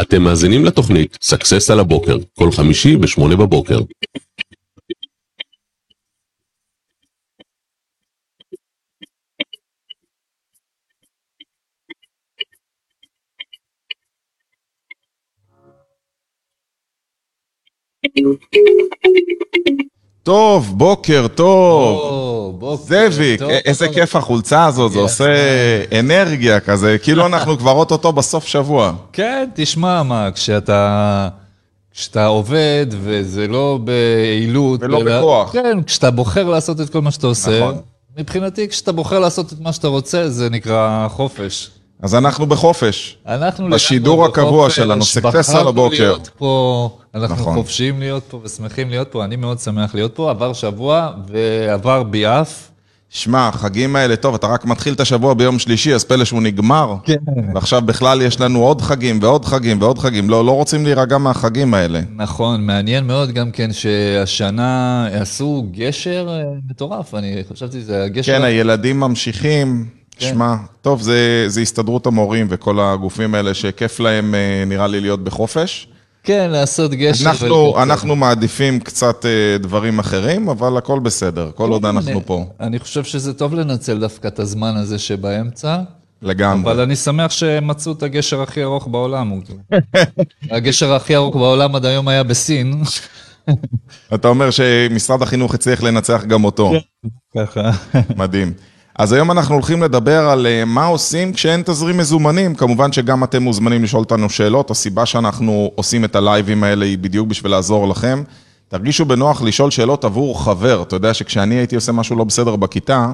אתם מאזינים לתוכנית success על הבוקר, כל חמישי בשמונה בבוקר. טוב, בוקר טוב. או, בוקר זאביק, טוב. איזה כיף החולצה הזאת, זה. עושה אנרגיה כזה, כאילו אנחנו כבר אוטוטו בסוף שבוע. כן, תשמע, מה, כשאתה... כשאתה עובד וזה לא ביעילות... ולא אלא- בכוח. כן, כשאתה בוחר לעשות את כל מה שאתה עושה, נכון. מבחינתי, כשאתה בוחר לעשות את מה שאתה רוצה, זה נקרא חופש. אז אנחנו בחופש. אנחנו בשידור הקבוע שלנו, סקסס על הבוקר. להיות פה, אנחנו נכון. חופשיים להיות פה ושמחים להיות פה, אני מאוד שמח להיות פה, עבר שבוע ועבר ביעף. שמע, החגים האלה, טוב, אתה רק מתחיל את השבוע ביום שלישי, אז פלא שהוא נגמר. כן. ועכשיו בכלל יש לנו עוד חגים ועוד חגים ועוד חגים. לא, לא רוצים להירגע מהחגים האלה. נכון, מעניין מאוד גם כן שהשנה עשו גשר אה, מטורף, אני חשבתי שזה הגשר... כן, הילדים ממשיכים. כן. שמע, טוב, זה, זה הסתדרות המורים וכל הגופים האלה שכיף להם, אה, נראה לי, להיות בחופש. כן, לעשות גשר. אנחנו. אנחנו מעדיפים קצת אה, דברים אחרים, אבל הכל בסדר, כל עוד אנחנו אני- פה, אני חושב שזה טוב לנצל דווקא את הזמן הזה שבאמצע, לגמרי. אבל אני שמח שמצאו את הגשר הכי ארוך בעולם. הגשר הכי ארוך בעולם עד היום היה בסין. אתה אומר שמשרד החינוך הצליח לנצח גם אותו, ככה. מדהים. אז היום אנחנו הולכים לדבר על אה, מה עושים כשאין תזרים מזומנים. כמובן שגם אתם מוזמנים לשאול אותנו שאלות, הסיבה שאנחנו עושים את הלייבים האלה היא בדיוק בשביל לעזור לכם. תרגישו בנוח לשאול שאלות עבור חבר. אתה יודע שכשאני הייתי עושה משהו לא בסדר בכיתה,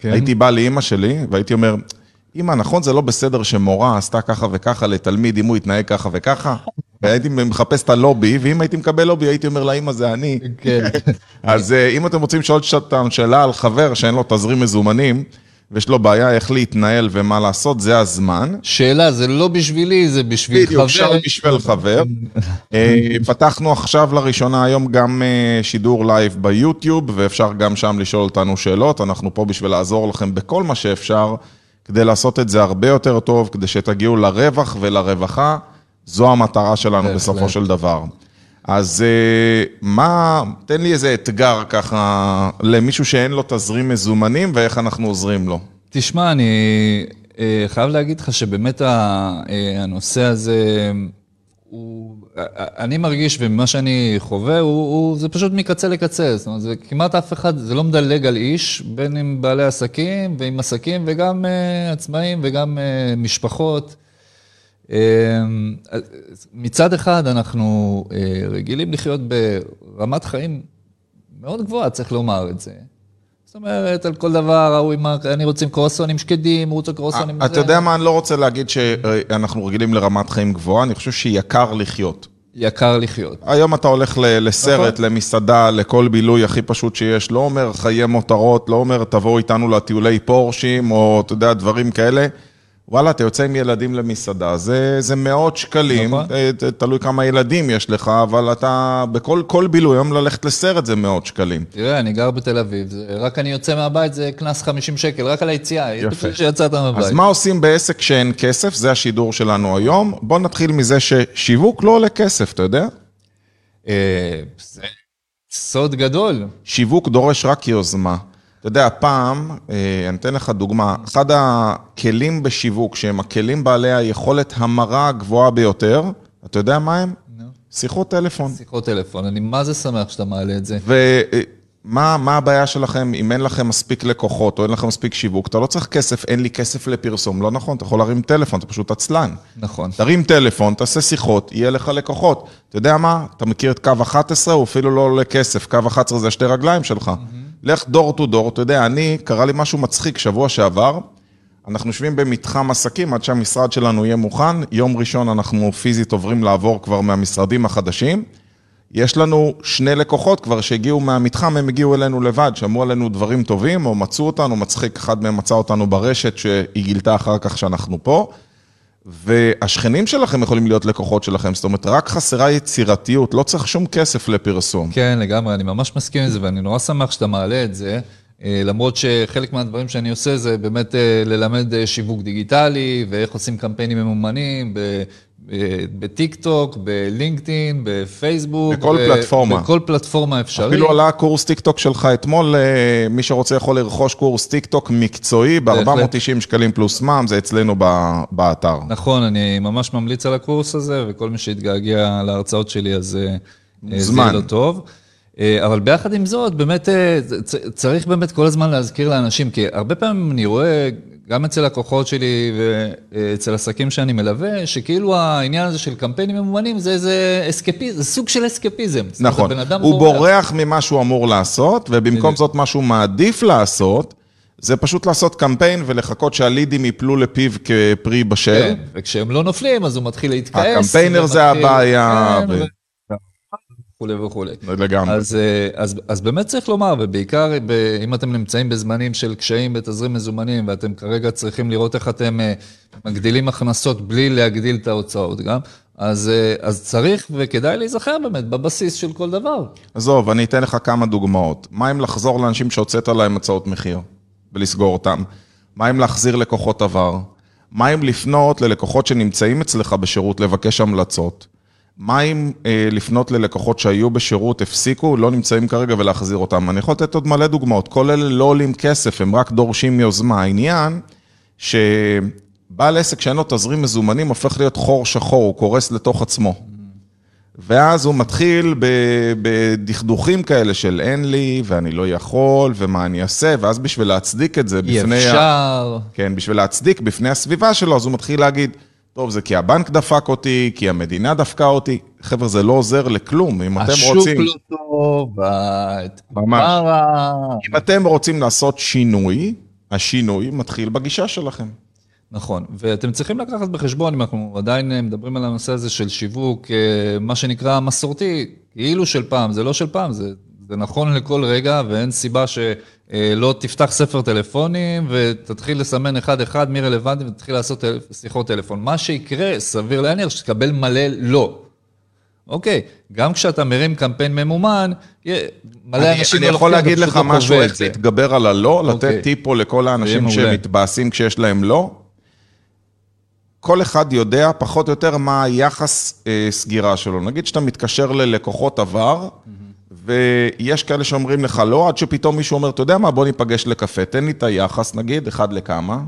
כן. הייתי בא לאימא שלי והייתי אומר, אמא, נכון זה לא בסדר שמורה עשתה ככה וככה לתלמיד אם הוא יתנהג ככה וככה? והייתי מחפש את הלובי, ואם הייתי מקבל לובי הייתי אומר לה, אמא זה אני. כן. אז אה, אם אתם רוצים לשאול אותם שאלה על חבר שאין לו תזרים מזומנים, ויש לו בעיה איך להתנהל ומה לעשות, זה הזמן. שאלה, זה לא בשבילי, זה בשביל בדיוק, אפשר חבר. בשביל חבר. אה, פתחנו עכשיו לראשונה היום גם אה, שידור לייב ביוטיוב, ואפשר גם שם לשאול אותנו שאלות. אנחנו פה בשביל לעזור לכם בכל מה שאפשר, כדי לעשות את זה הרבה יותר טוב, כדי שתגיעו לרווח ולרווחה. זו המטרה שלנו בהחלט. בסופו של דבר. אז אה, מה, תן לי איזה אתגר ככה למישהו שאין לו תזרים מזומנים ואיך אנחנו עוזרים לו. תשמע, אני אה, חייב להגיד לך שבאמת אה, הנושא הזה, הוא, אני מרגיש, ומה שאני חווה, הוא, הוא, זה פשוט מקצה לקצה. זאת אומרת, זה כמעט אף אחד, זה לא מדלג על איש, בין אם בעלי עסקים, ועם עסקים, וגם עצמאים, וגם משפחות. אה, מצד אחד, אנחנו אה, רגילים לחיות ברמת חיים מאוד גבוהה, צריך לומר את זה. זאת אומרת, על כל דבר, ההוא עם ה... אני רוצה עם קרואסונים שקדים, הוא רוצה קרואסונים... אתה יודע מה, אני לא רוצה להגיד שאנחנו רגילים לרמת חיים גבוהה, אני חושב שיקר לחיות. יקר לחיות. היום אתה הולך לסרט, נכון. למסעדה, לכל בילוי הכי פשוט שיש, לא אומר חיי מותרות, לא אומר תבואו איתנו לטיולי פורשים, או אתה יודע, דברים כאלה. וואלה, אתה יוצא עם ילדים למסעדה, זה, זה מאות שקלים, נכון. אה, תלוי כמה ילדים יש לך, אבל אתה, בכל כל בילוי, היום ללכת לסרט זה מאות שקלים. תראה, אני גר בתל אביב, זה, רק אני יוצא מהבית, זה קנס 50 שקל, רק על היציאה. יפה. שיצאת מהבית. אז מה עושים בעסק שאין כסף? זה השידור שלנו היום. בואו נתחיל מזה ששיווק לא עולה כסף, אתה יודע? אה, זה סוד גדול. שיווק דורש רק יוזמה. אתה יודע, פעם, אה, אני אתן לך דוגמה, אחד הכלים בשיווק, שהם הכלים בעלי היכולת המרה הגבוהה ביותר, אתה יודע מה הם? נו. שיחות טלפון. שיחות טלפון, אני מה זה שמח שאתה מעלה את זה. ומה מה הבעיה שלכם אם אין לכם מספיק לקוחות או אין לכם מספיק שיווק? אתה לא צריך כסף, אין לי כסף לפרסום. לא נכון, אתה יכול להרים טלפון, אתה פשוט עצלן. נכון. תרים טלפון, תעשה שיחות, יהיה לך לקוחות. אתה יודע מה? אתה מכיר את קו 11, הוא אפילו לא עולה כסף. קו 11 זה השתי רגליים שלך. לך דור טו דור, אתה יודע, אני, קרה לי משהו מצחיק שבוע שעבר. אנחנו יושבים במתחם עסקים עד שהמשרד שלנו יהיה מוכן. יום ראשון אנחנו פיזית עוברים לעבור כבר מהמשרדים החדשים. יש לנו שני לקוחות כבר שהגיעו מהמתחם, הם הגיעו אלינו לבד, שמעו עלינו דברים טובים, או מצאו אותנו, מצחיק, אחד מהם מצא אותנו ברשת, שהיא גילתה אחר כך שאנחנו פה. והשכנים שלכם יכולים להיות לקוחות שלכם, זאת אומרת, רק חסרה יצירתיות, לא צריך שום כסף לפרסום. כן, לגמרי, אני ממש מסכים עם זה, ואני נורא שמח שאתה מעלה את זה. אה, למרות שחלק מהדברים שאני עושה זה באמת אה, ללמד אה, שיווק דיגיטלי ואיך עושים קמפיינים ממומנים בטיק טוק, בלינקדאין, בפייסבוק. בכל ב- פלטפורמה. בכל פלטפורמה אפשרית. אפילו עלה קורס טיק טוק שלך אתמול, אה, מי שרוצה יכול לרכוש קורס טיק טוק מקצועי ב-490 שקלים פלוס מע"מ, זה אצלנו ב- באתר. נכון, אני ממש ממליץ על הקורס הזה, וכל מי שהתגעגע להרצאות שלי, אז אה, זה לו טוב. אה, אבל ביחד עם זאת, באמת אה, צריך באמת כל הזמן להזכיר לאנשים, כי הרבה פעמים אני רואה, גם אצל לקוחות שלי ואצל עסקים שאני מלווה, שכאילו העניין הזה של קמפיינים ממומנים זה איזה אסקפיזם, זה סוג של אסקפיזם. נכון, הוא בורח. בורח ממה שהוא אמור לעשות, ובמקום. זאת מה שהוא מעדיף לעשות, זה פשוט לעשות קמפיין ולחכות שהלידים יפלו לפיו כפרי בשל. כן, וכשהם לא נופלים, אז הוא מתחיל להתכעס. הקמפיינר זה ומתחיל- הבעיה, כן, ו- ו- וכולי וכולי. לגמרי. אז, אה, אז, אז באמת צריך לומר, ובעיקר ב, אם אתם נמצאים בזמנים של קשיים בתזרים מזומנים, ואתם כרגע צריכים לראות איך אתם אה, מגדילים הכנסות בלי להגדיל את ההוצאות גם, אז, אה, אז צריך וכדאי להיזכר באמת בבסיס של כל דבר. עזוב, אני אתן לך כמה דוגמאות. מה אם לחזור לאנשים שהוצאת להם הצעות מחיר ולסגור אותם? מה אם להחזיר לקוחות עבר? מה אם לפנות ללקוחות שנמצאים אצלך בשירות לבקש המלצות? מה אם אה, לפנות ללקוחות שהיו בשירות, הפסיקו, לא נמצאים כרגע ולהחזיר אותם? אני יכול לתת עוד מלא דוגמאות. כל אלה לא עולים כסף, הם רק דורשים יוזמה. העניין שבעל עסק שאין לו תזרים מזומנים הופך להיות חור שחור, הוא קורס לתוך עצמו. ואז הוא מתחיל בדכדוכים כאלה של אין לי, ואני לא יכול, ומה אני אעשה, ואז בשביל להצדיק את זה אי בפני... ה- אפשר, כן, בשביל להצדיק בפני הסביבה שלו, אז הוא מתחיל להגיד, טוב, זה כי הבנק דפק אותי, כי המדינה דפקה אותי. חבר'ה, זה לא עוזר לכלום. אם אתם השוק רוצים... לא טוב, ממש. אם אתם רוצים לעשות שינוי, השינוי מתחיל בגישה שלכם. נכון, ואתם צריכים לקחת בחשבון, אם אנחנו עדיין אה, מדברים על הנושא הזה של שיווק, אה, מה שנקרא מסורתי, כאילו של פעם, זה לא של פעם, זה, זה נכון לכל רגע, ואין סיבה שלא תפתח ספר טלפונים ותתחיל לסמן אחד-אחד מי רלוונטי ותתחיל לעשות שיחות טלפון. מה שיקרה, סביר להניח שתקבל מלא לא. אוקיי, גם כשאתה מרים קמפיין ממומן, מלא אני, אנשים אני לא יכול להגיד לך לא משהו, איך. להתגבר על הלא, לתת אוקיי. טיפ פה לכל האנשים. שמתבאסים כשיש להם לא. כל אחד יודע פחות או יותר מה היחס אה, סגירה שלו. נגיד שאתה מתקשר ללקוחות עבר, ויש כאלה שאומרים לך לא, עד שפתאום מישהו אומר, אתה יודע מה, בוא ניפגש לקפה, תן לי את היחס, נגיד, אחד לכמה.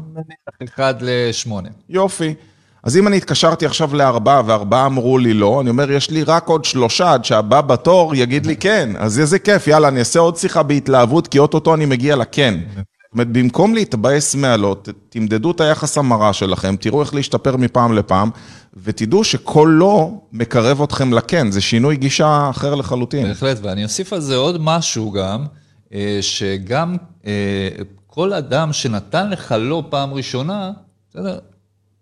אחד לשמונה. יופי. אז אם אני התקשרתי עכשיו לארבעה, וארבעה אמרו לי לא, אני אומר, יש לי רק עוד שלושה עד שהבא בתור יגיד לי כן. אז איזה כיף, יאללה, אני אעשה עוד שיחה בהתלהבות, כי אוטוטו אני מגיע לכן. זאת אומרת, במקום להתבאס מהלא, תמדדו את היחס המרה שלכם, תראו איך להשתפר מפעם לפעם, ותדעו שכל לא מקרב אתכם לכן, זה שינוי גישה אחר לחלוטין. בהחלט, ואני אוסיף על זה עוד משהו גם, אה, שגם אה, כל אדם שנתן לך לא פעם ראשונה, בסדר?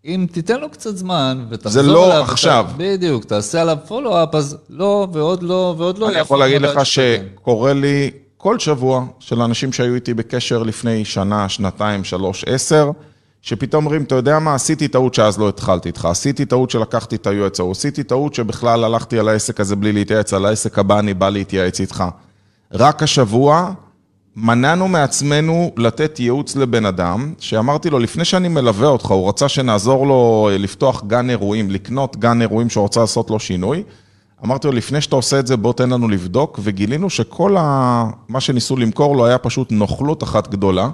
אם תיתן לו קצת זמן ותחזור זה לא אליו, עכשיו. אתה, בדיוק, תעשה עליו פולו-אפ, אז לא, ועוד לא, ועוד לא. אני יכול להגיד לך שתקן. שקורה לי כל שבוע של אנשים שהיו איתי בקשר לפני שנה, שנתיים, שלוש, עשר, שפתאום אומרים, אתה יודע מה, עשיתי טעות שאז לא התחלתי איתך, עשיתי טעות שלקחתי את היועץ ההוא, עשיתי טעות שבכלל הלכתי על העסק הזה בלי להתייעץ, על העסק הבא אני בא להתייעץ איתך. רק השבוע מנענו מעצמנו לתת ייעוץ לבן אדם, שאמרתי לו, לפני שאני מלווה אותך, הוא רצה שנעזור לו אה, לפתוח גן אירועים, לקנות גן אירועים שהוא רוצה לעשות לו שינוי. אמרתי לו, לפני שאתה עושה את זה, בוא תן לנו לבדוק, וגילינו שכל ה... מה שניסו למכור לו היה פשוט נוכלות אחת גדולה.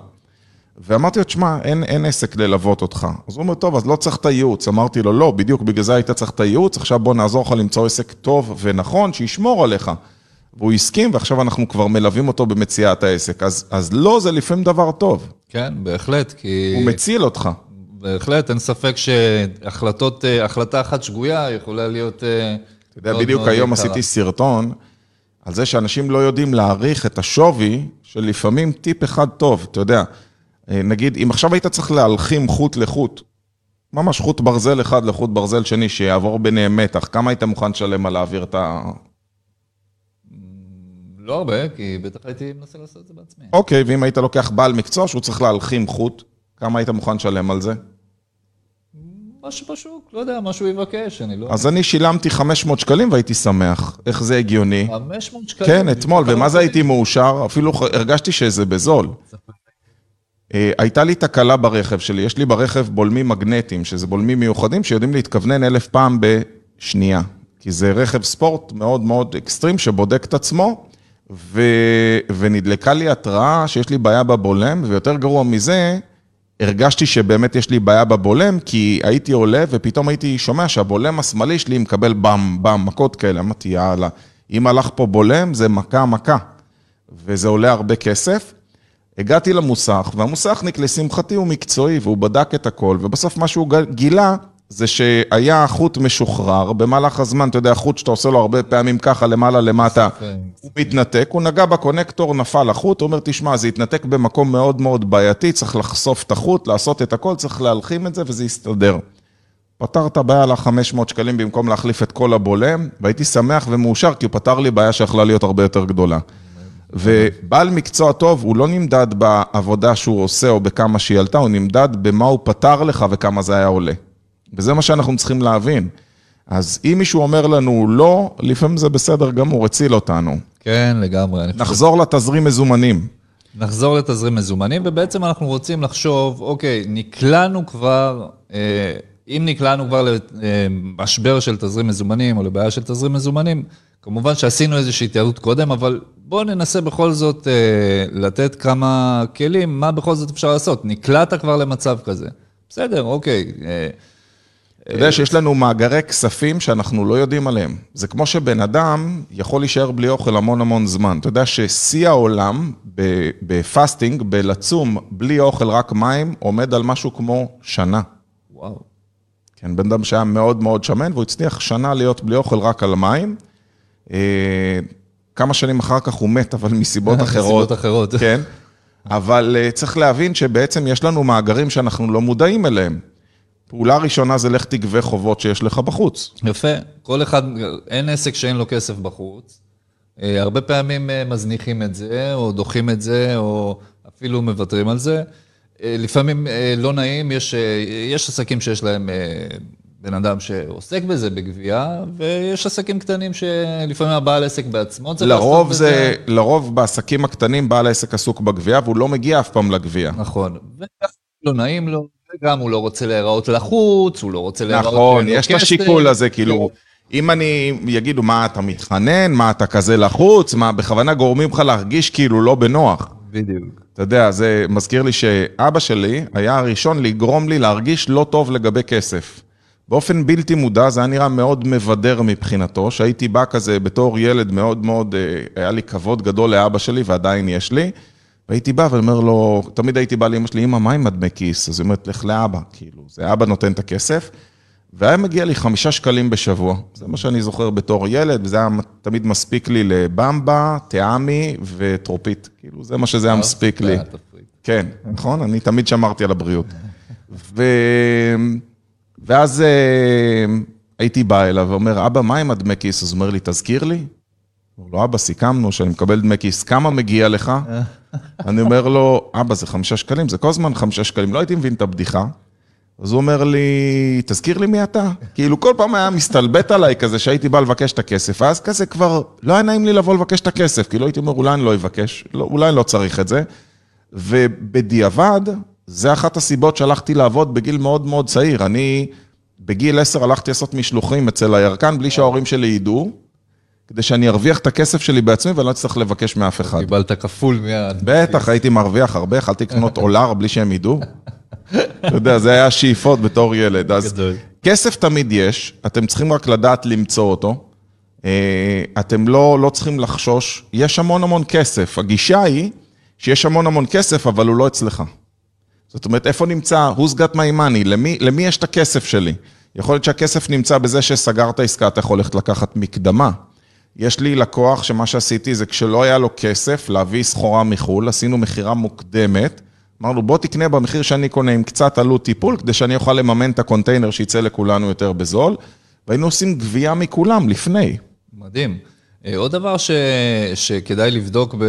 ואמרתי לו, תשמע, אין, אין עסק ללוות אותך. אז הוא אומר, טוב, אז לא צריך את הייעוץ. אמרתי לו, לא, בדיוק בגלל זה היית צריך את הייעוץ, עכשיו בוא נעזור לך למצוא עסק טוב ונכון, שישמור עליך. והוא הסכים, ועכשיו אנחנו כבר מלווים אותו במציאת העסק. אז, אז לא, זה לפעמים דבר טוב. כן, בהחלט, כי... הוא מציל אותך. בהחלט, אין ספק שהחלטות, אה, החלטה אחת שגויה יכולה להיות... אה, אתה יודע, בדיוק היום עשיתי סרטון על זה שאנשים לא יודעים להעריך את השווי של לפעמים טיפ אחד טוב, אתה יודע. אה, נגיד, אם עכשיו היית צריך להלחים חוט לחוט, ממש חוט ברזל אחד לחוט ברזל שני, שיעבור ביניהם מתח, כמה היית מוכן לשלם על להעביר את ה... לא הרבה, כי בטח הייתי מנסה לעשות את זה בעצמי. אוקיי, ואם היית לוקח בעל מקצוע שהוא צריך להלחים חוט, כמה היית מוכן לשלם על זה? מה שבשוק, לא יודע, מה שהוא יבקש, אני לא... אז אני שילמתי 500 שקלים והייתי שמח. איך זה הגיוני? 500 שקלים. כן, אתמול, ומה זה הייתי מאושר? אפילו הרגשתי שזה בזול. אה, הייתה לי תקלה ברכב שלי, יש לי ברכב בולמים מגנטיים, שזה בולמים מיוחדים שיודעים להתכוונן אלף פעם בשנייה. כי זה רכב ספורט מאוד מאוד אקסטרים שבודק את עצמו, ו... ונדלקה לי התראה שיש לי בעיה בבולם, ויותר גרוע מזה, הרגשתי שבאמת יש לי בעיה בבולם, כי הייתי עולה ופתאום הייתי שומע שהבולם השמאלי שלי מקבל באם, באם, מכות כאלה, אמרתי, יאללה, אם הלך פה בולם, זה מכה מכה, וזה עולה הרבה כסף. הגעתי למוסך, והמוסכניק לשמחתי הוא מקצועי, והוא בדק את הכל, ובסוף מה שהוא גילה, זה שהיה חוט משוחרר, במהלך הזמן, אתה יודע, חוט שאתה עושה לו הרבה פעמים ככה, למעלה, למטה, הוא מתנתק, הוא נגע בקונקטור, נפל החוט, הוא אומר, תשמע, זה התנתק במקום מאוד מאוד בעייתי, צריך לחשוף את החוט, לעשות את הכל, צריך להלחים את זה, וזה יסתדר. פתר את הבעיה על ה-500 שקלים במקום להחליף את כל הבולם, והייתי שמח ומאושר, כי הוא פתר לי בעיה שיכולה להיות הרבה יותר גדולה. ובעל מקצוע טוב, הוא לא נמדד בעבודה שהוא עושה או בכמה שהיא עלתה, הוא נמדד במה הוא פתר לך וכמה זה היה עולה. וזה מה שאנחנו צריכים להבין. אז אם מישהו אומר לנו לא, לפעמים זה בסדר גמור, הציל אותנו. כן, לגמרי. אני חושב נחזור לתזרים מזומנים. נחזור לתזרים מזומנים, ובעצם אנחנו רוצים לחשוב, אוקיי, נקלענו כבר, אה, אם נקלענו כבר למשבר של תזרים מזומנים או לבעיה של תזרים מזומנים, כמובן שעשינו איזושהי התייעלות קודם, אבל בואו ננסה בכל זאת אה, לתת כמה כלים, מה בכל זאת אפשר לעשות. נקלעת כבר למצב כזה. בסדר, אוקיי. אה, אתה יודע שיש לנו מאגרי כספים שאנחנו לא יודעים עליהם. זה כמו שבן אדם יכול להישאר בלי אוכל המון המון זמן. אתה יודע ששיא העולם ב- בפסטינג, בלצום בלי אוכל, רק מים, עומד על משהו כמו שנה. וואו. כן, בן אדם שהיה מאוד מאוד שמן, והוא הצליח שנה להיות בלי אוכל רק על מים. אה, כמה שנים אחר כך הוא מת, אבל מסיבות אחרות. מסיבות אחרות. כן, אבל אה, צריך להבין שבעצם יש לנו מאגרים שאנחנו לא מודעים אליהם. פעולה ראשונה זה לך תגבה חובות שיש לך בחוץ. יפה. כל אחד, אין עסק שאין לו כסף בחוץ. אה, הרבה פעמים מזניחים את זה, או דוחים את זה, או אפילו מוותרים על זה. אה, לפעמים אה, לא נעים, יש, אה, יש עסקים שיש להם בן אדם שעוסק בזה בגבייה, ויש עסקים קטנים שלפעמים הבעל עסק בעצמו צריך לעסוק לרוב בזה. זה, לרוב בעסקים הקטנים בעל העסק עסוק בגבייה, והוא לא מגיע אף פעם לגבייה. נכון. וגם לא נעים לו, וגם הוא לא רוצה להיראות לחוץ, הוא לא רוצה להיראות... נכון, יש את. השיקול הזה, כאילו, אם אני, יגידו, מה, אתה מתחנן? מה, אתה כזה לחוץ? מה, בכוונה גורמים לך להרגיש כאילו לא בנוח. בדיוק. אתה יודע, זה מזכיר לי שאבא שלי היה הראשון לגרום לי להרגיש לא טוב לגבי כסף. באופן בלתי מודע, זה היה נראה מאוד מבדר מבחינתו, שהייתי בא כזה בתור ילד מאוד מאוד, אה, היה לי כבוד גדול לאבא שלי ועדיין יש לי, והייתי בא ואומר לו, תמיד הייתי בא לאמא שלי, אמא, מה עם הדמי כיס? אז היא אומרת, לך לאבא, כאילו, זה אבא נותן את הכסף, והיה מגיע לי חמישה שקלים בשבוע. זה מה שאני זוכר בתור ילד, וזה היה תמיד מספיק לי לבמבה, טעמי וטרופית. כאילו, זה מה שזה היה מספיק לי. כן, נכון? אני תמיד שמרתי על הבריאות. ו... ואז אה, הייתי בא אליו ואומר, אבא, מה עם הדמי כיס? אז הוא אומר לי, תזכיר לי. אומר לו, אבא, סיכמנו שאני מקבל דמי כיס, כמה מגיע לך? אני אומר לו, אבא, זה חמישה שקלים, זה כל הזמן חמישה שקלים, לא הייתי מבין את הבדיחה. אז הוא אומר לי, תזכיר לי מי אתה. כאילו, כל פעם היה מסתלבט עליי כזה שהייתי בא לבקש את הכסף, ואז כזה כבר לא היה נעים לי לבוא לבקש את הכסף, כאילו הייתי אומר, אולי אני לא אבקש, לא, אולי אני לא צריך את זה. ובדיעבד, זה אחת הסיבות שהלכתי לעבוד בגיל מאוד מאוד צעיר. אני בגיל 10 הלכתי לעשות משלוחים אצל הירקן בלי שההורים שלי ידעו, כדי שאני ארוויח את הכסף שלי בעצמי ואני לא אצטרך לבקש מאף אחד. קיבלת כפול מיד. בטח, הייתי מרוויח הרבה, יכלתי לקנות אולר בלי שהם ידעו. אתה יודע, זה היה השאיפות בתור ילד. אז. כסף תמיד יש, אתם צריכים רק לדעת למצוא אותו. אה, אתם לא, לא צריכים לחשוש, יש המון המון כסף. הגישה היא שיש המון המון כסף, אבל הוא לא אצלך. זאת אומרת, איפה נמצא, who's got my money, למי, למי יש את הכסף שלי? יכול להיות שהכסף נמצא בזה שסגרת עסקה, אתה יכול ללכת לקחת מקדמה. יש לי לקוח שמה שעשיתי זה כשלא היה לו כסף להביא סחורה מחו"ל, עשינו מכירה מוקדמת, אמרנו בוא תקנה במחיר שאני קונה עם קצת עלות טיפול, כדי שאני אוכל לממן את הקונטיינר שיצא לכולנו יותר בזול, והיינו עושים גבייה מכולם לפני. מדהים. אה, עוד דבר ש... שכדאי לבדוק ב...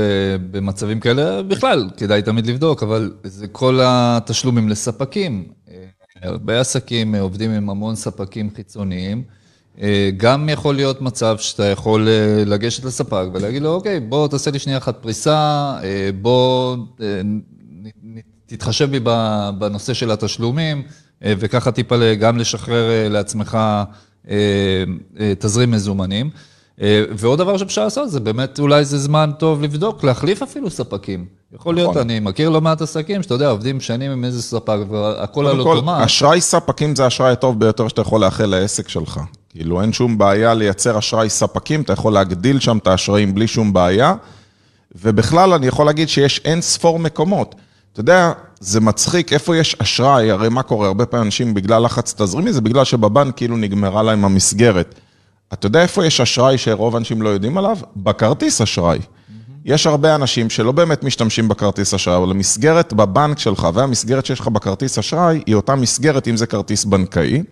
במצבים כאלה, בכלל, כדאי תמיד לבדוק, אבל זה כל התשלומים לספקים. אה, הרבה עסקים אה, עובדים עם המון ספקים חיצוניים. גם יכול להיות מצב שאתה יכול לגשת לספק ולהגיד לו, אוקיי, בוא תעשה לי שנייה אחת פריסה, בוא תתחשב בי בנושא של התשלומים, אה, וככה טיפה גם לשחרר אה, לעצמך אה, תזרים מזומנים. ועוד דבר שאפשר לעשות, זה באמת אולי זה זמן טוב לבדוק, להחליף אפילו ספקים. יכול להיות, נכון. אני מכיר לא מעט עסקים שאתה יודע, עובדים שנים עם איזה ספק, והכל על אוטומט. אשראי ספקים זה האשראי הטוב ביותר שאתה יכול לאחל לעסק שלך. כאילו, אין שום בעיה לייצר אשראי ספקים, אתה יכול להגדיל שם את האשראים בלי שום בעיה. ובכלל, אני יכול להגיד שיש אין ספור מקומות. אתה יודע, זה מצחיק, איפה יש אשראי, הרי מה קורה? הרבה פעמים אנשים בגלל לחץ תזרימי, זה בגלל שבבנק כאילו נגמרה להם המסגרת. אתה יודע איפה יש אשראי שרוב האנשים לא יודעים עליו? בכרטיס אשראי. יש הרבה אנשים שלא באמת משתמשים בכרטיס אשראי, אבל המסגרת בבנק שלך והמסגרת שיש לך בכרטיס אשראי, היא אותה מסגרת אם זה כרטיס בנקאי.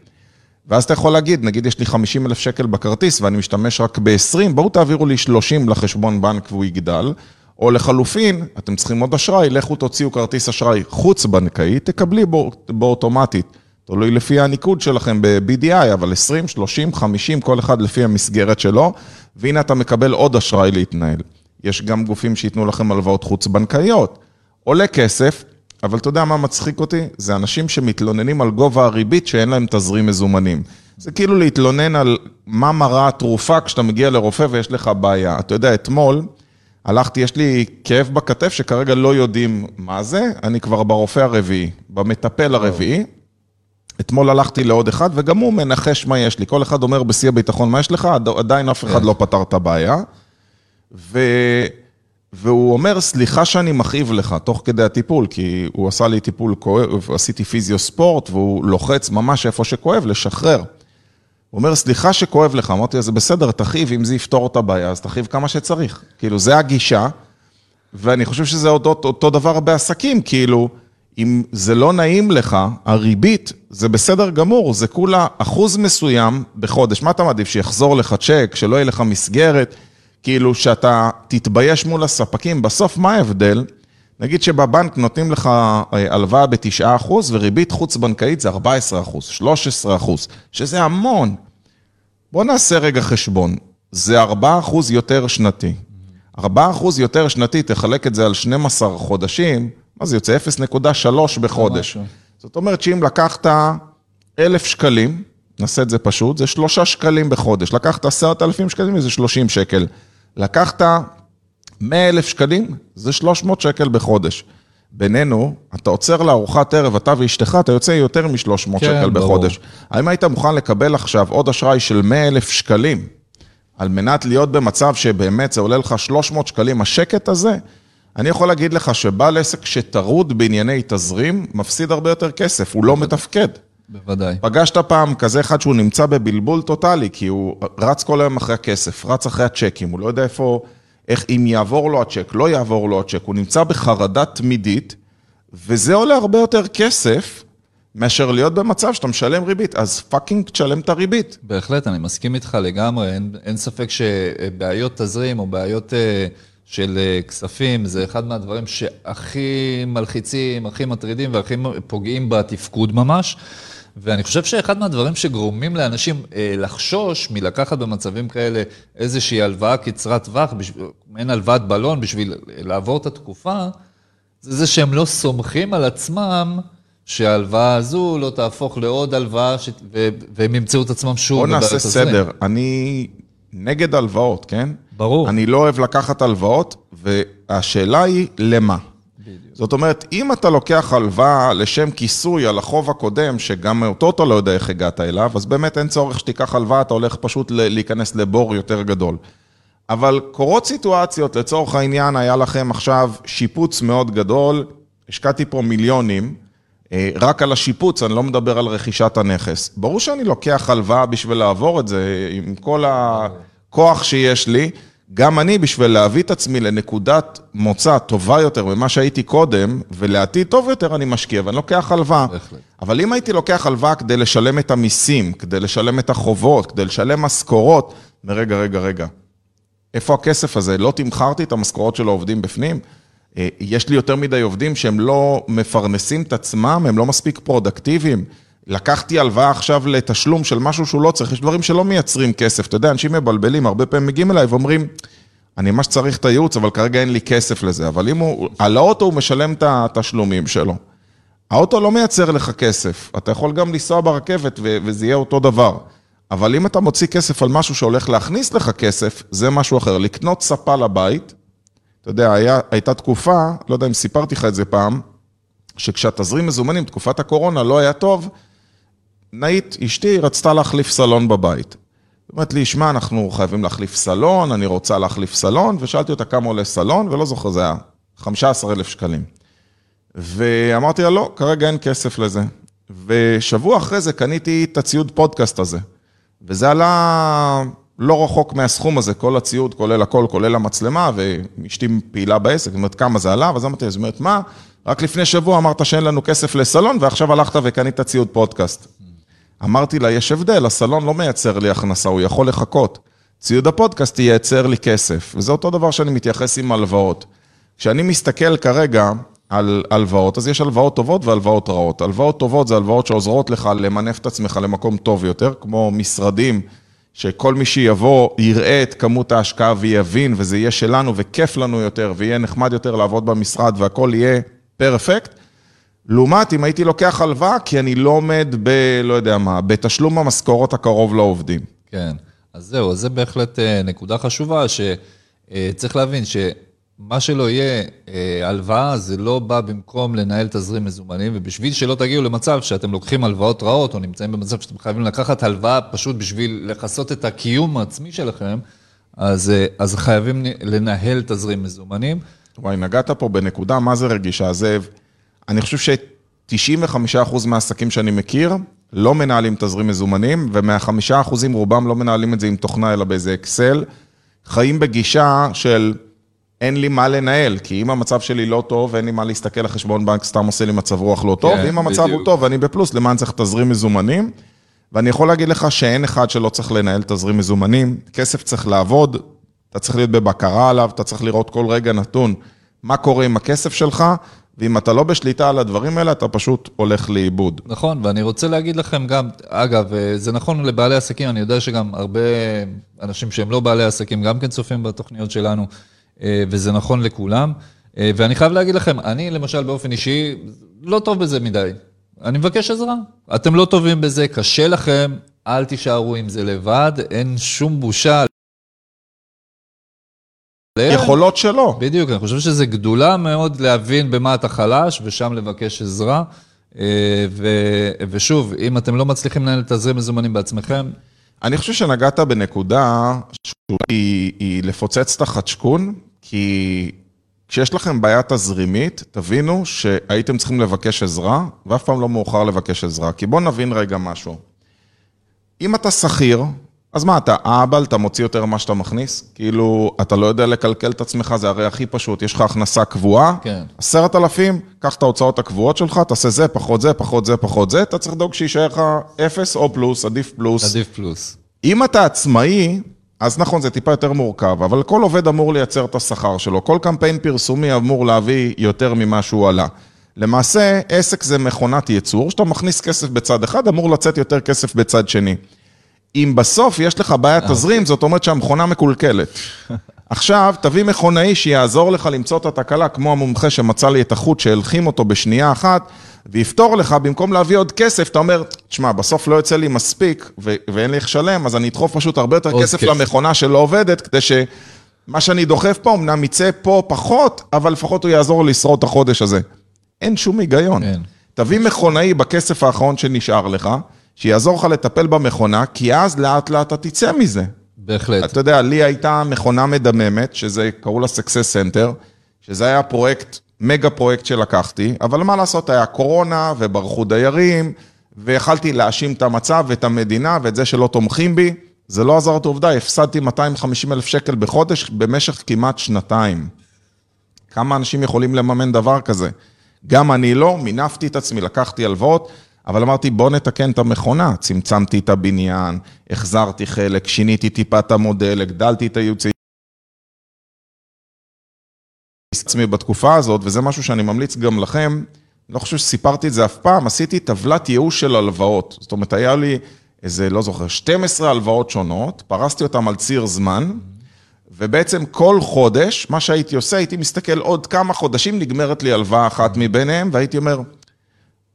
ואז אתה יכול להגיד, נגיד יש לי 50 אלף שקל בכרטיס ואני משתמש רק ב-20, בואו תעבירו לי 30 לחשבון בנק והוא יגדל. או לחלופין, אתם צריכים עוד אשראי, לכו תוציאו כרטיס אשראי חוץ-בנקאי, תקבלי בו, בו אוטומטית. תלוי לפי הניקוד שלכם ב-BDI, אבל 20, 30, 50, כל אחד לפי המסגרת שלו, והנה אתה מקבל עוד אשראי להתנהל. יש גם גופים שייתנו לכם הלוואות חוץ-בנקאיות. עולה כסף, אבל אתה יודע מה מצחיק אותי? זה אנשים שמתלוננים על גובה הריבית שאין להם תזרים מזומנים. זה כאילו להתלונן על מה מראה התרופה כשאתה מגיע לרופא ויש לך בעיה. אתה יודע, אתמול הלכתי, יש לי כאב בכתף שכרגע לא יודעים מה זה, אני כבר ברופא הרביעי, במטפל הרביעי. אתמול הלכתי לעוד אחד, וגם הוא מנחש מה יש לי. כל אחד אומר בשיא הביטחון מה יש לך, עד- עדיין אף אחד לא פתר את הבעיה. ו... והוא אומר, סליחה שאני מכאיב לך, תוך כדי הטיפול, כי הוא עשה לי טיפול כואב, עשיתי פיזיו ספורט, והוא לוחץ ממש איפה שכואב, לשחרר. הוא אומר, סליחה שכואב לך, אמרתי לו, זה בסדר, תכאיב, אם זה יפתור את הבעיה, אז תכאיב כמה שצריך. כאילו, זה הגישה, ואני חושב שזה אותו, אותו דבר בעסקים, כאילו, אם זה לא נעים לך, הריבית, זה בסדר גמור, זה כולה אחוז מסוים בחודש. מה אתה מעדיף, שיחזור לך צ'ק, שלא יהיה לך מסגרת, כאילו שאתה תתבייש מול הספקים, בסוף מה ההבדל? נגיד שבבנק נותנים לך אה, הלוואה ב-9% וריבית חוץ-בנקאית זה 14%, 13%, שזה המון. בוא נעשה רגע חשבון, זה 4% יותר שנתי. 4% יותר שנתי, תחלק את זה על 12 חודשים, מה זה יוצא? 0.3 בחודש. משהו. זאת אומרת שאם לקחת 1,000 שקלים, נעשה את זה פשוט, זה 3 שקלים בחודש. לקחת 10,000 שקלים, זה 30 שקל. לקחת 100,000 שקלים, זה 300 שקל בחודש. בינינו, אתה עוצר לארוחת ערב, אתה ואשתך, אתה יוצא יותר מ-300 כן, שקל ברור. בחודש. האם היית מוכן לקבל עכשיו עוד אשראי של 100,000 שקלים, על מנת להיות במצב שבאמת זה עולה לך 300 שקלים, השקט הזה? אני יכול להגיד לך שבעל עסק שטרוד בענייני תזרים, מפסיד הרבה יותר כסף, הוא לא מתפקד. בוודאי. פגשת פעם כזה אחד שהוא נמצא בבלבול טוטאלי, כי הוא רץ כל היום אחרי הכסף, רץ אחרי הצ'קים, הוא לא יודע איפה, איך, אם יעבור לו הצ'ק, לא יעבור לו הצ'ק, הוא נמצא בחרדה תמידית, וזה עולה הרבה יותר כסף מאשר להיות במצב שאתה משלם ריבית, אז fucking תשלם את הריבית. בהחלט, אני מסכים איתך לגמרי, אין, אין ספק שבעיות תזרים או בעיות אה, של אה, כספים זה אחד מהדברים שהכי מלחיצים, הכי מטרידים והכי פוגעים בתפקוד ממש. ואני חושב שאחד מהדברים שגורמים לאנשים אה, לחשוש מלקחת במצבים כאלה איזושהי הלוואה קצרת טווח, מעין הלוואת בלון בשביל לעבור את התקופה, זה זה שהם לא סומכים על עצמם שההלוואה הזו לא תהפוך לעוד הלוואה ש... ו... והם ימצאו את עצמם שוב בוא נעשה. סדר, אני נגד הלוואות, כן? ברור. אני לא אוהב לקחת הלוואות, והשאלה היא למה. זאת אומרת, אם אתה לוקח הלוואה לשם כיסוי על החוב הקודם, שגם אותו אתה לא יודע איך הגעת אליו, אז באמת אין צורך שתיקח הלוואה, אתה הולך פשוט להיכנס לבור יותר גדול. אבל קורות סיטואציות, לצורך העניין, היה לכם עכשיו שיפוץ מאוד גדול, השקעתי פה מיליונים, אה, רק על השיפוץ, אני לא מדבר על רכישת הנכס. ברור שאני לוקח הלוואה בשביל לעבור את זה, עם כל הכוח שיש לי. גם אני, בשביל להביא את עצמי לנקודת מוצא טובה יותר ממה שהייתי קודם, ולעתיד טוב יותר, אני משקיע, ואני לוקח הלוואה. בהחלט. אבל אם הייתי לוקח הלוואה כדי לשלם את המיסים, כדי לשלם את החובות, כדי לשלם משכורות, רגע, רגע, רגע, איפה הכסף הזה? לא תמכרתי את המשכורות של העובדים בפנים? אה, יש לי יותר מדי עובדים שהם לא מפרנסים את עצמם, הם לא מספיק פרודקטיביים. לקחתי הלוואה עכשיו לתשלום של משהו שהוא לא צריך, יש דברים שלא מייצרים כסף. אתה יודע, אנשים מבלבלים, הרבה פעמים מגיעים אליי ואומרים, אני ממש צריך את הייעוץ, אבל כרגע אין לי כסף לזה. אבל אם הוא, על האוטו הוא משלם את התשלומים שלו. האוטו לא מייצר לך כסף, אתה יכול גם לנסוע ברכבת ו- וזה יהיה אותו דבר. אבל אם אתה מוציא כסף על משהו שהולך להכניס לך כסף, זה משהו אחר. לקנות ספה לבית, אתה יודע, היה, הייתה תקופה, לא יודע אם סיפרתי לך את זה פעם, שכשהתזרים מזומנים, תקופת הקורונה, לא היה טוב, נאית, אשתי, רצתה להחליף סלון בבית. היא אומרת לי, שמע, אנחנו חייבים להחליף סלון, אני רוצה להחליף סלון, ושאלתי אותה כמה עולה סלון, ולא זוכר, זה היה 15,000 שקלים. ואמרתי לה, לא, כרגע אין כסף לזה. ושבוע אחרי זה קניתי את הציוד פודקאסט הזה. וזה עלה לא רחוק מהסכום הזה, כל הציוד, כולל הכל, כולל המצלמה, ואשתי פעילה בעסק, זאת אומרת, כמה זה עלה, ואז אמרתי, זאת אומרת, מה? רק לפני שבוע אמרת שאין לנו כסף לסלון, ועכשיו הלכת וקנית ציוד פודקאסט. אמרתי לה, יש הבדל, הסלון לא מייצר לי הכנסה, הוא יכול לחכות. ציוד הפודקאסט ייצר לי כסף, וזה אותו דבר שאני מתייחס עם הלוואות. כשאני מסתכל כרגע על הלוואות, אז יש הלוואות טובות והלוואות רעות. הלוואות טובות זה הלוואות שעוזרות לך למנף את עצמך למקום טוב יותר, כמו משרדים, שכל מי שיבוא יראה את כמות ההשקעה ויבין, וזה יהיה שלנו וכיף לנו יותר, ויהיה נחמד יותר לעבוד במשרד והכל יהיה פרפקט. לעומת אם הייתי לוקח הלוואה, כי אני לא עומד ב... לא יודע מה, בתשלום המשכורת הקרוב לעובדים. כן, אז זהו, זה בהחלט אה, נקודה חשובה, שצריך להבין שמה שלא יהיה אה, הלוואה, זה לא בא במקום לנהל תזרים מזומנים, ובשביל שלא תגיעו למצב שאתם לוקחים הלוואות רעות, או נמצאים במצב שאתם חייבים לקחת הלוואה פשוט בשביל לכסות את הקיום העצמי שלכם, אז, אה, אז חייבים לנהל תזרים מזומנים. וואי, נגעת פה בנקודה, מה זה רגישה, זאב? אני חושב ש-95% מהעסקים שאני מכיר לא מנהלים תזרים מזומנים, ומה-5% רובם לא מנהלים את זה עם תוכנה, אלא באיזה אקסל. חיים בגישה של אין לי מה לנהל, כי אם המצב שלי לא טוב, אין לי מה להסתכל על חשבון בנק, סתם עושה לי מצב רוח לא טוב, כן, ואם המצב בדיוק. הוא טוב ואני בפלוס, למה אני צריך תזרים מזומנים? ואני יכול להגיד לך שאין אחד שלא צריך לנהל תזרים מזומנים, כסף צריך לעבוד, אתה צריך להיות בבקרה עליו, אתה צריך לראות כל רגע נתון מה קורה עם הכסף שלך, ואם אתה לא בשליטה על הדברים האלה, אתה פשוט הולך לאיבוד. נכון, ואני רוצה להגיד לכם גם, אגב, אה, זה נכון לבעלי עסקים, אני יודע שגם הרבה אנשים שהם לא בעלי עסקים גם כן צופים בתוכניות שלנו, אה, וזה נכון לכולם. אה, ואני חייב להגיד לכם, אני למשל באופן אישי לא טוב בזה מדי. אני מבקש עזרה. אתם לא טובים בזה, קשה לכם, אל תישארו עם זה לבד, אין שום בושה. יכולות שלו. בדיוק, אני חושב שזו גדולה מאוד להבין במה אתה חלש ושם לבקש עזרה. אה, ו- ושוב, אם אתם לא מצליחים לנהל תזרים מזומנים בעצמכם, אני חושב שנגעת בנקודה שהיא היא לפוצץ את החדשקון, כי כשיש לכם בעיה תזרימית, תבינו שהייתם צריכים לבקש עזרה, ואף פעם לא מאוחר לבקש עזרה. כי בואו נבין רגע משהו. אם אתה שכיר, אז מה, אתה אהבל, אתה מוציא יותר ממה שאתה מכניס? כאילו, אתה לא יודע לקלקל את עצמך, זה הרי הכי פשוט, יש לך הכנסה קבועה, כן. עשרת אלפים, קח את ההוצאות הקבועות שלך, תעשה זה, פחות זה, פחות זה, פחות זה, אתה צריך לדאוג שיישאר לך אפס או פלוס, עדיף פלוס. עדיף פלוס. אם אתה עצמאי, אז נכון, זה טיפה יותר מורכב, אבל כל עובד אמור לייצר את השכר שלו. כל קמפיין פרסומי אמור להביא יותר ממה שהוא עלה. למעשה, עסק זה מכונת ייצור, שאתה מכניס כסף בצד אחד, אמור לצאת יותר כסף בצד שני. אם בסוף יש לך בעיית תזרים, זאת אומרת שהמכונה מקולקלת. עכשיו, תביא מכונאי שיעזור לך למצוא את התקלה, כמו המומחה שמצא לי את החוט שהלחים אותו בשנייה אחת, ויפתור לך, במקום להביא עוד כסף, אתה אומר, תשמע, בסוף לא יוצא לי מספיק, ו- ואין לי איך לשלם, אז אני אדחוף פשוט הרבה יותר כסף כסף. למכונה שלא עובדת, כדי שמה שאני דוחף פה, אמנם יצא פה פחות, אבל לפחות הוא יעזור לשרוד את החודש הזה. אין שום היגיון. אין. תביא מכונאי בכסף האחרון שנשאר לך, שיעזור לך לטפל במכונה, כי אז לאט לאט אתה תצא מזה. בהחלט. אתה יודע, לי הייתה מכונה מדממת, שזה, קראו לה Success Center, שזה היה פרויקט, מגה פרויקט שלקחתי, אבל מה לעשות, היה קורונה וברחו דיירים, ויכלתי להאשים את המצב ואת המדינה ואת זה שלא תומכים בי. זה לא עזר את העובדה, הפסדתי 250 אלף שקל בחודש במשך כמעט שנתיים. כמה אנשים יכולים לממן דבר כזה? גם אני לא, מינפתי את עצמי, לקחתי הלוואות, אבל אמרתי, בוא נתקן את המכונה. צמצמתי את הבניין, החזרתי חלק, שיניתי טיפה את המודל, הגדלתי את הייעוץ עצמי בתקופה הזאת, וזה משהו שאני ממליץ גם לכם, לא חושב שסיפרתי את זה אף פעם, עשיתי טבלת ייאוש של הלוואות. זאת אומרת, היה לי איזה, לא זוכר, 12 הלוואות שונות, פרסתי אותן על ציר זמן, ובעצם כל חודש, מה שהייתי עושה, הייתי מסתכל עוד כמה חודשים, נגמרת לי הלוואה אחת מביניהם, והייתי אומר,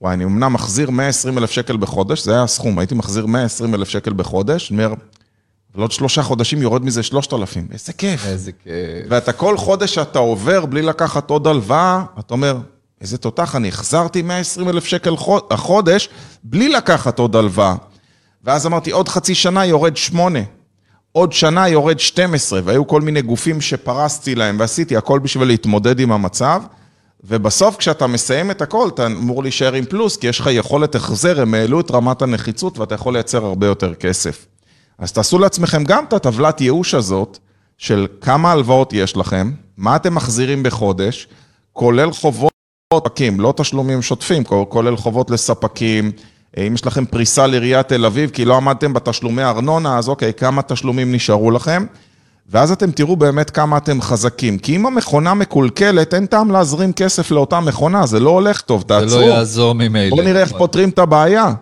וואי, אני אמנם מחזיר 120 אלף שקל בחודש, זה היה הסכום, הייתי מחזיר 120 אלף שקל בחודש, אני אומר, אבל עוד שלושה חודשים יורד מזה 3,000, איזה כיף. איזה כיף. ואתה כל חודש שאתה עובר בלי לקחת עוד הלוואה, אתה אומר, איזה תותח, אני החזרתי 120 אלף שקל חוד- החודש בלי לקחת עוד הלוואה. ואז אמרתי, עוד חצי שנה יורד שמונה, עוד שנה יורד 12, והיו כל מיני גופים שפרסתי להם ועשיתי הכל בשביל להתמודד עם המצב. ובסוף כשאתה מסיים את הכל, אתה אמור להישאר עם פלוס, כי יש לך יכולת החזר, הם העלו את רמת הנחיצות ואתה יכול לייצר הרבה יותר כסף. אז תעשו לעצמכם גם את הטבלת ייאוש הזאת, של כמה הלוואות יש לכם, מה אתם מחזירים בחודש, כולל חובות לספקים, לא תשלומים שוטפים, כולל חובות לספקים, אם יש לכם פריסה לעיריית תל אביב, כי לא עמדתם בתשלומי ארנונה, אז אוקיי, כמה תשלומים נשארו לכם? ואז אתם תראו באמת כמה אתם חזקים. כי אם המכונה מקולקלת, אין טעם להזרים כסף לאותה מכונה, זה לא הולך טוב, זה תעצרו. לא יעזור ממילא. בואו נראה איך פותרים את הבעיה.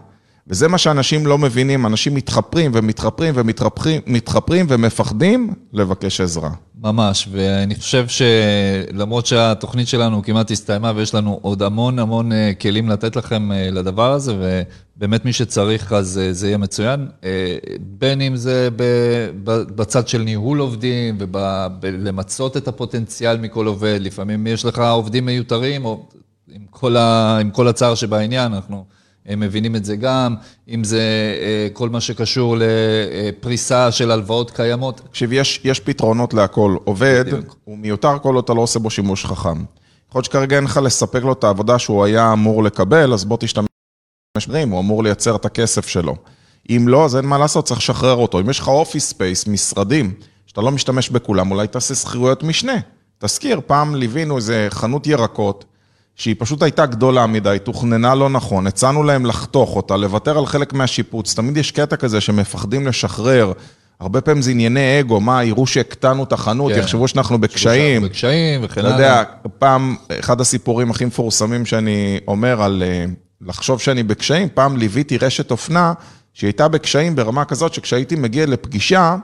וזה מה שאנשים לא מבינים, אנשים מתחפרים ומתחפרים ומתחפרים מתחפרים ומפחדים לבקש עזרה. ממש, ואני חושב שלמרות שהתוכנית שלנו כמעט הסתיימה ויש לנו עוד המון המון אה, כלים לתת לכם אה, לדבר הזה, ובאמת מי שצריך אז אה, זה יהיה מצוין, בין אם זה בצד של ניהול עובדים ולמצות את הפוטנציאל מכל עובד, לפעמים יש לך עובדים מיותרים, או עם כל, ה, עם כל הצער שבעניין, אנחנו... הם מבינים את זה גם, אם זה אה, כל מה שקשור לפריסה של הלוואות קיימות. תקשיב, יש, יש פתרונות להכל. עובד, בדיוק. הוא מיותר כל עוד אתה לא עושה בו שימוש חכם. יכול להיות שכרגע אין לך לספק לו את העבודה שהוא היה אמור לקבל, אז בוא תשתמש בדברים, הוא אמור לייצר את הכסף שלו. אם לא, אז אין מה לעשות, צריך לשחרר אותו. אם יש לך office space, משרדים, שאתה לא משתמש בכולם, אולי תעשה שכירויות משנה. תזכיר, פעם ליווינו איזה חנות ירקות, שהיא פשוט הייתה גדולה מדי, תוכננה לא נכון, הצענו להם לחתוך אותה, לוותר על חלק מהשיפוץ. תמיד יש קטע כזה שמפחדים לשחרר. הרבה פעמים זה ענייני אגו, מה, יראו שהקטנו את החנות, כן. יחשבו שאנחנו בקשיים. בקשיים וכן אתה הלאה. יודע, פעם, אחד הסיפורים הכי מפורסמים שאני אומר על אה, לחשוב שאני בקשיים, פעם ליוויתי רשת אופנה שהיא הייתה בקשיים ברמה כזאת שכשהייתי מגיע לפגישה,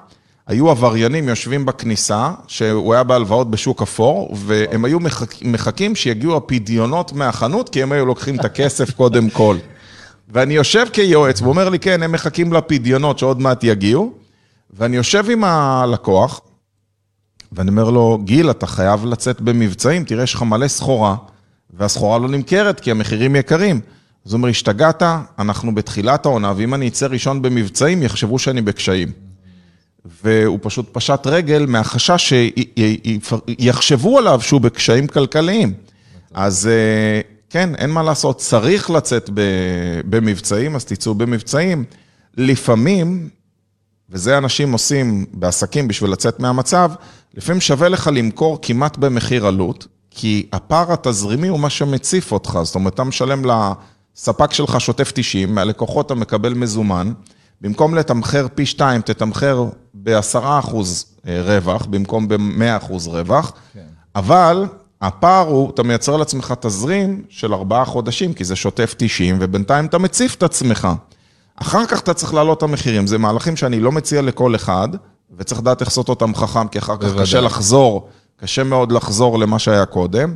היו עבריינים יושבים בכניסה, שהוא היה בהלוואות בשוק אפור, והם היו מחכ... מחכים שיגיעו הפדיונות מהחנות, כי הם היו לוקחים את הכסף קודם כל. ואני יושב כיועץ, והוא אומר לי, כן, הם מחכים לפדיונות שעוד מעט יגיעו, ואני יושב עם הלקוח, ואני אומר לו, גיל, אתה חייב לצאת במבצעים, תראה, יש לך מלא סחורה, והסחורה לא נמכרת כי המחירים יקרים. אז הוא אומר, השתגעת, אנחנו בתחילת העונה, ואם אני אצא ראשון במבצעים, יחשבו שאני בקשיים. והוא פשוט פשט רגל מהחשש שיחשבו עליו שהוא בקשיים כלכליים. אז אה, כן, אין מה לעשות, צריך לצאת במבצעים, אז תצאו במבצעים. לפעמים, וזה אנשים עושים בעסקים בשביל לצאת מהמצב, לפעמים שווה לך למכור כמעט במחיר עלות, כי הפער התזרימי הוא מה שמציף אותך, זאת אומרת, אתה משלם לספק שלך שוטף 90, מהלקוחות אתה מקבל מזומן, במקום לתמחר פי 2, תתמחר ב-10% רווח, במקום ב-100% רווח, כן. אבל הפער הוא, אתה מייצר לעצמך תזרים של ארבעה חודשים, כי זה שוטף 90, ובינתיים אתה מציף את עצמך. אחר כך אתה צריך להעלות את המחירים, זה מהלכים שאני לא מציע לכל אחד, וצריך לדעת איך לעשות אותם חכם, כי אחר כך בוודאי. קשה לחזור, קשה מאוד לחזור למה שהיה קודם,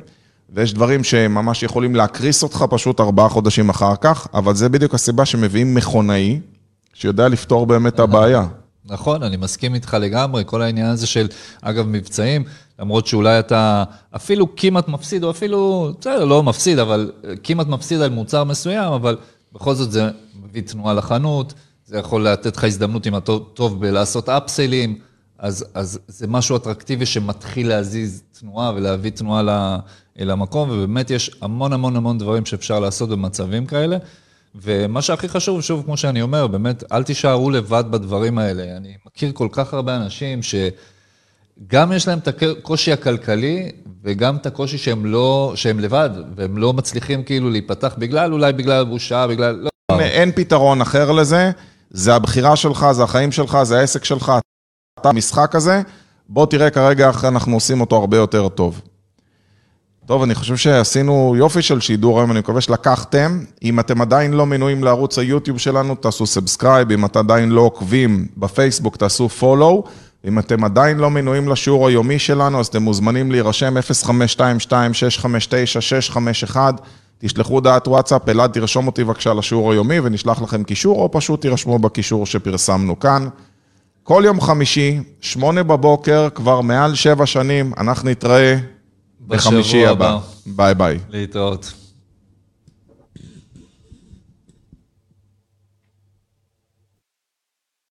ויש דברים שממש יכולים להקריס אותך פשוט ארבעה חודשים אחר כך, אבל זה בדיוק הסיבה שמביאים מכונאי, שיודע לפתור באמת את הבעיה. נכון, אני מסכים איתך לגמרי, כל העניין הזה של, אגב, מבצעים, למרות שאולי אתה אפילו כמעט מפסיד, או אפילו, בסדר, לא מפסיד, אבל כמעט מפסיד על מוצר מסוים, אבל בכל זאת זה מביא תנועה לחנות, זה יכול לתת לך הזדמנות אם אתה טוב בלעשות אפסלים, אז, אז זה משהו אטרקטיבי שמתחיל להזיז תנועה ולהביא תנועה למקום, ובאמת יש המון המון המון דברים שאפשר לעשות במצבים כאלה. ומה שהכי חשוב, שוב, כמו שאני אומר, באמת, אל תישארו לבד בדברים האלה. אני מכיר כל כך הרבה אנשים שגם יש להם את הקושי הכלכלי, וגם את הקושי שהם לא, שהם לבד, והם לא מצליחים כאילו להיפתח בגלל, אולי בגלל בושה, בגלל, לא. אין- פתרון אחר לזה, זה הבחירה שלך, זה החיים שלך, זה העסק שלך, אתה המשחק הזה, בוא תראה כרגע איך אנחנו עושים אותו הרבה יותר טוב. טוב, אני חושב שעשינו יופי של שידור היום, אני מקווה שלקחתם. אם אתם עדיין לא מנויים לערוץ היוטיוב שלנו, תעשו subscribe, אם אתם עדיין לא עוקבים בפייסבוק, תעשו follow. אם אתם עדיין לא מנויים לשיעור היומי שלנו, אז אתם מוזמנים להירשם 0522-659-651. תשלחו הודעת וואטסאפ, אלעד תרשום אותי בבקשה לשיעור היומי ונשלח לכם קישור, או פשוט תירשמו בקישור שפרסמנו כאן. כל יום חמישי, שמונה בבוקר, כבר מעל שבע שנים, אנחנו נתראה בחמישי הבא. הבא. ביי ביי. להתראות.